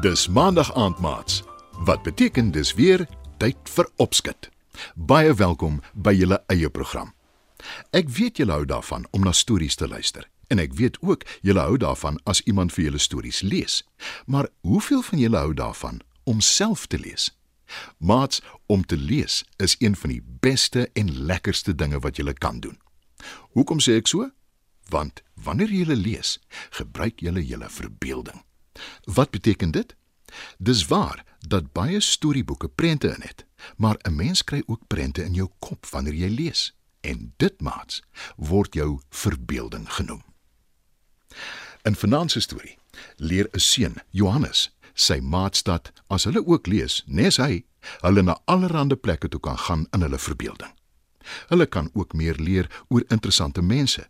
Dis maandag aand maats. Wat beteken dis weer tyd vir opskud. Baie welkom by julle eie program. Ek weet julle hou daarvan om na stories te luister en ek weet ook julle hou daarvan as iemand vir julle stories lees. Maar hoeveel van julle hou daarvan om self te lees? Maats, om te lees is een van die beste en lekkerste dinge wat jy kan doen. Hoekom sê ek so? Want wanneer jy lees, gebruik jy jou verbeelding. Wat beteken dit? Dis waar dat baie storieboeke prente in het, maar 'n mens kry ook prente in jou kop wanneer jy lees en dit maats word jou verbeelding genoem. In Vanaand se storie leer 'n seun, Johannes, sy maats dat as hulle ook lees, nes hy, hulle na allerlei plekke toe kan gaan in hulle verbeelding. Hulle kan ook meer leer oor interessante mense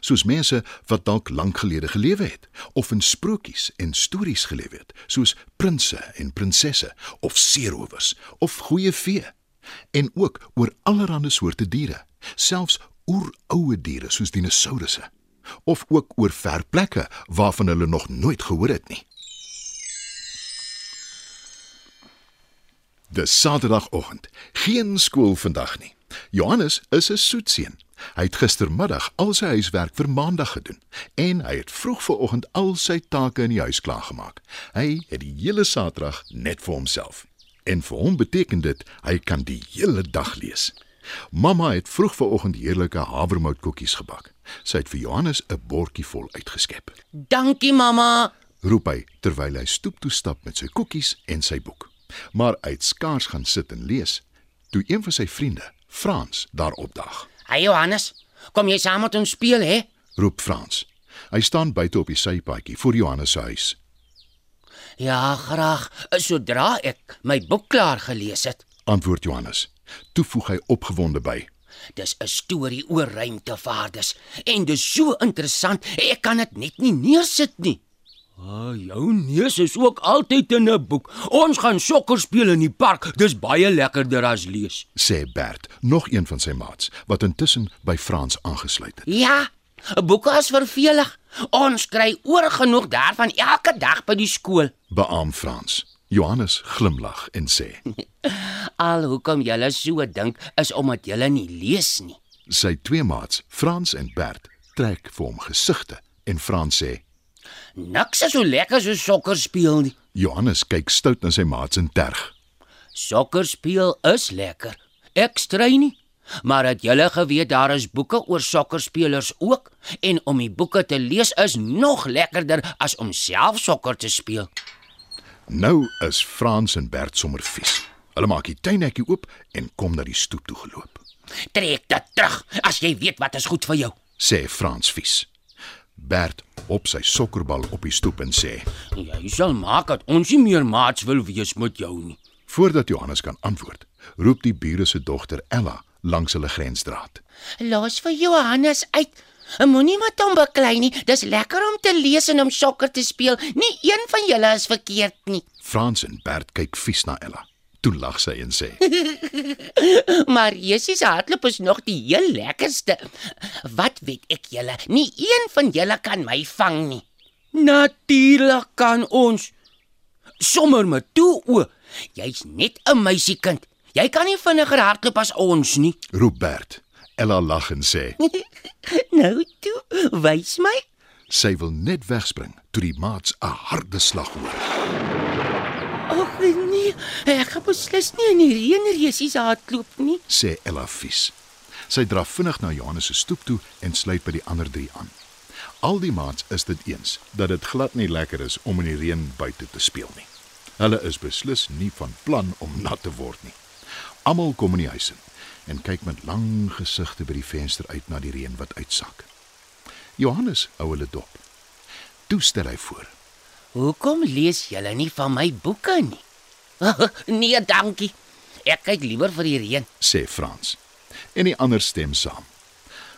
soos mense wat dalk lank gelede gelewe het of in sprokies en stories gelewe het soos prinses en prinsesse of seerowers of goeie vee en ook oor allerlei soorte diere selfs oeroue diere soos dinosourusse of ook oor ver plekke waarvan hulle nog nooit gehoor het nie Dis Saterdagoggend. Geen skool vandag nie. Johannes is 'n soetseun Hy het gistermiddag al sy huiswerk vir maandag gedoen en hy het vroeg vooroggend al sy take in die huis klaargemaak. Hy het die hele Saterdag net vir homself. En vir hom beteken dit hy kan die hele dag lees. Mamma het vroeg vooroggend heerlike havermoutkoekies gebak. Sy het vir Johannes 'n bordjie vol uitgeskep. "Dankie mamma," roep hy terwyl hy stoep toe stap met sy koekies en sy boek. Maar hy het skaars gaan sit en lees toe een van sy vriende, Frans, daar opdag. Hey Johannes, kom jy saam met ons speel hè? roep Frans. Hy staan buite op die sypaadjie voor Johannes se huis. Ja, graag, sodra ek my boek klaar gelees het, antwoord Johannes. Toe voeg hy opgewonde by: Dis 'n storie oor ruimtevaarders en dis so interessant, ek kan dit net nie neersit nie. Ah, jou neus is ook altyd in 'n boek. Ons gaan sokker speel in die park. Dis baie lekkerder as lees, sê Bert, nog een van sy maats wat intussen by Frans aangesluit het. Ja, 'n boek is vervelig. Ons kry oor genoeg daarvan elke dag by die skool. Beam Frans. Johannes glimlag en sê: "Al hoekom julle so dink is omdat julle nie lees nie." Sy twee maats, Frans en Bert, trek vir hom gesigte en Frans sê: Niks is so lekker so sokker speel nie. Johannes kyk stout na sy maats en terg. Sokker speel is lekker. Ek strei nie. Maar het julle geweet daar is boeke oor sokkerspelers ook en om die boeke te lees is nog lekkerder as om self sokker te speel. Nou is Frans en Bert sommer vies. Hulle maak die tuinhekkie oop en kom na die stoep toe geloop. Trek dit terug as jy weet wat is goed vir jou, sê Frans vies. Bert op sy sokkerbal op die stoep en sê: "Jy sal maak dat ons nie meer maats wil wees met jou nie." Voordat Johannes kan antwoord, roep die bure se dogter Ella langs hulle grensdraad. "Los vir Johannes uit. Moenie met hom beklei nie. Dis lekker om te lees en om sokker te speel. Nie een van julle is verkeerd nie." Frans en Bert kyk vies na Ella. Toe lag sy en sê: "Maar Jessie se hardloop is nog die heel lekkerste. Wat weet ek julle? Nie een van julle kan my vang nie." "Natuurlik kan ons. Sommer met toe o. Jy's net 'n meisiekind. Jy kan nie vinniger hardloop as ons nie." Roep Bert. Ella lag en sê: "Nou toe, wys my." Sy wil net wegspring toe die maats 'n harde slag hoor. Nee, ek gaan beslis nie in die reënreusies hardloop nie, sê Ella vies. Sy draf vinnig na Johannes se stoep toe en sluit by die ander drie aan. Al die maats is dit eens dat dit glad nie lekker is om in die reën buite te speel nie. Hulle is beslis nie van plan om nat te word nie. Almal kom in die huis in en kyk met lang gesigte by die venster uit na die reën wat uitsak. Johannes hou hulle dop. Toe stel hy voor: Hoekom lees julle nie van my boeke nie? nee, dankie. Ek kyk liewer vir die reën, sê Frans. En die ander stem saam.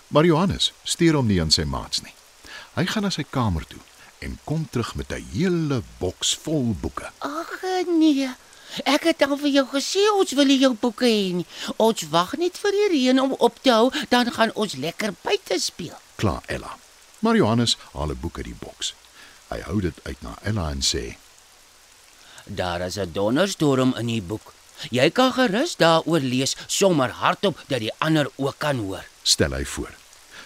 Maar Johannes stuur hom nie aan sy maats nie. Hy gaan na sy kamer toe en kom terug met 'n hele boks vol boeke. Ag nee. Ek het al vir jou gesê ons wil nie jou boeke hê nie. Ons wag net vir die reën om op te hou, dan gaan ons lekker buite speel. Klaar Ella. Maar Johannes haal 'n boek uit die boks. Hy hou dit uit na Ella en sê: Daar is 'n donderstorm in die boek. Jy kan gerus daaroor lees sommer hardop dat die ander ook kan hoor. "Stel hy voor."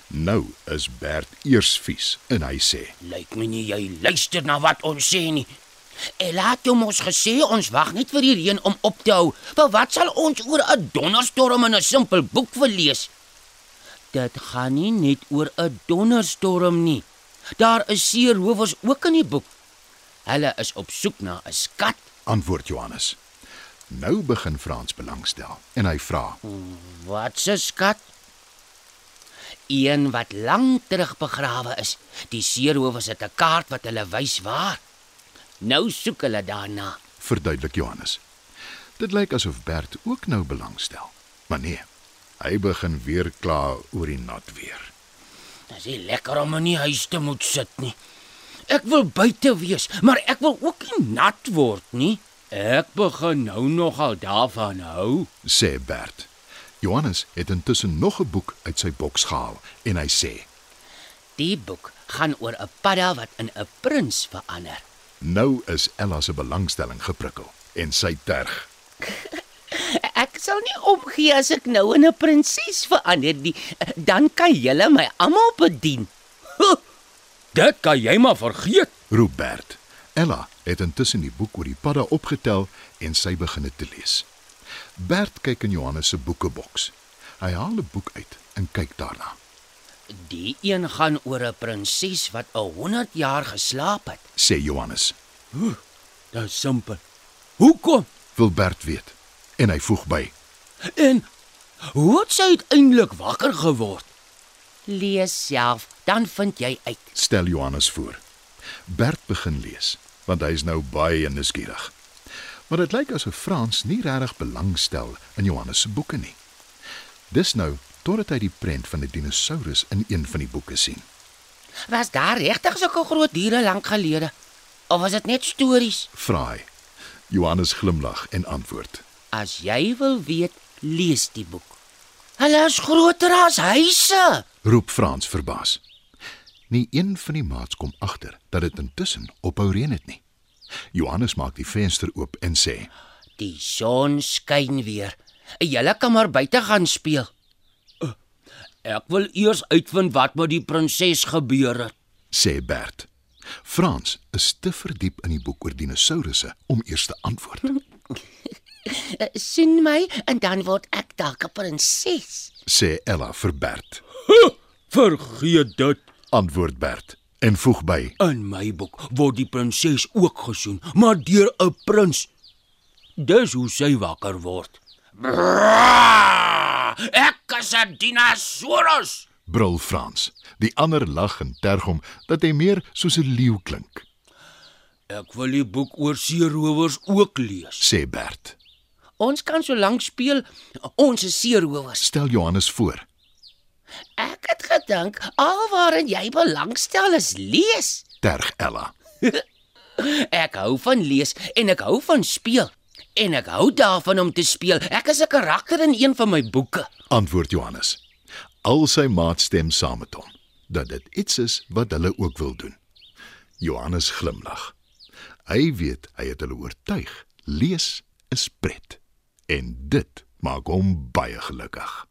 Nou is Bert eers vies en hy sê: Lyk my nie jy luister na wat ons sê nie. Ella het hom ons gesê ons wag net vir die reën om op te hou. Maar wat sal ons oor 'n donderstorm in 'n simpel boek wil lees? Dit gaan nie net oor 'n donderstorm nie. Daar is seerowers ook in die boek. Hulle is op soek na 'n skat. Antwoord Johannes. Nou begin Frans belangstel en hy vra: Wat 'n skat? Een wat lank terug begrawe is. Die seerowers het 'n kaart wat hulle wys waar. Nou soek hulle daarna. "Verduidelik Johannes." Dit lyk asof Bert ook nou belangstel. Maar nee, hy begin weer kla oor die nat weer. Dit is lekker om in die huis te moet sit nie. Ek wil buite wees, maar ek wil ook nie nat word nie. Ek begin nou nogal daarvan hou. sê Bert. Johannes het intussen nog 'n boek uit sy boks gehaal en hy sê: Die boek gaan oor 'n padda wat in 'n prins verander. "Nou is Ella se belangstelling geprikkel en sy terg. Ek sal nie omgee as ek nou in 'n prinses verander nie. Dan kan julle my almal bedien. Dit kan jy maar vergeet. Roep Bert. Ella het intussen die boek oor die padda opgetel en sy begin dit te lees. Bert kyk in Johannes se boekeboks. Hy haal 'n boek uit en kyk daarna. Die een gaan oor 'n prinses wat 'n 100 jaar geslaap het. Sê Johannes. Dit is simpel. Hoekom? Wil Bert weet en hy voeg by: En hoe het sy uiteindelik wakker geword? Lees self, dan vind jy uit. stel Johannes voor. Bert begin lees, want hy is nou baie nuuskierig. Maar dit lyk asof Frans nie regtig belangstel in Johannes se boeke nie. Dis nou totdat hy die prent van 'n dinosourus in een van die boeke sien. Was daar regtig sulke groot diere lank gelede? Of was dit net stories? Vra hy. Johannes glimlag en antwoord: As jy wil weet, lees die boek. Hulle is groter as huise. Roep Frans verbaas. Nie een van die maats kom agter dat dit intussen ophou reën het nie. Johannes maak die venster oop en sê: Die son skyn weer. Julle kan maar buite gaan speel. Ek wil eers uitvind wat met die prinses gebeur het. sê Bert. Frans is te verdiep in die boek oor dinosourusse om eers te antwoord. Eh, Sien my en dan word ek dalk 'n prinses. Sê Ella vir Bert. Vergeet dit. Antwoord Bert en voeg by: In my boek word die prinses ook gesoen, maar deur 'n prins. Dis hoe sy wakker word. Brrrr, Ek is 'n dinosaurus. brul Frans. Die ander lag en terg hom dat hy meer soos 'n leeu klink, Ek wil die boek oor seerowers ook lees. sê Bert. Ons kan so lank speel. Ons is seerowers. Stel Johannes voor. Ek gedink alwaarin jy belangstel is lees. Terg Ella. Ek hou van lees en ek hou van speel. En ek hou daarvan om te speel. Ek is 'n karakter in een van my boeke. Antwoord Johannes. Al sy maat stem saam met hom dat dit iets is wat hulle ook wil doen. Johannes glimlag. Hy weet hy het hulle oortuig. Lees is pret en dit maak hom baie gelukkig.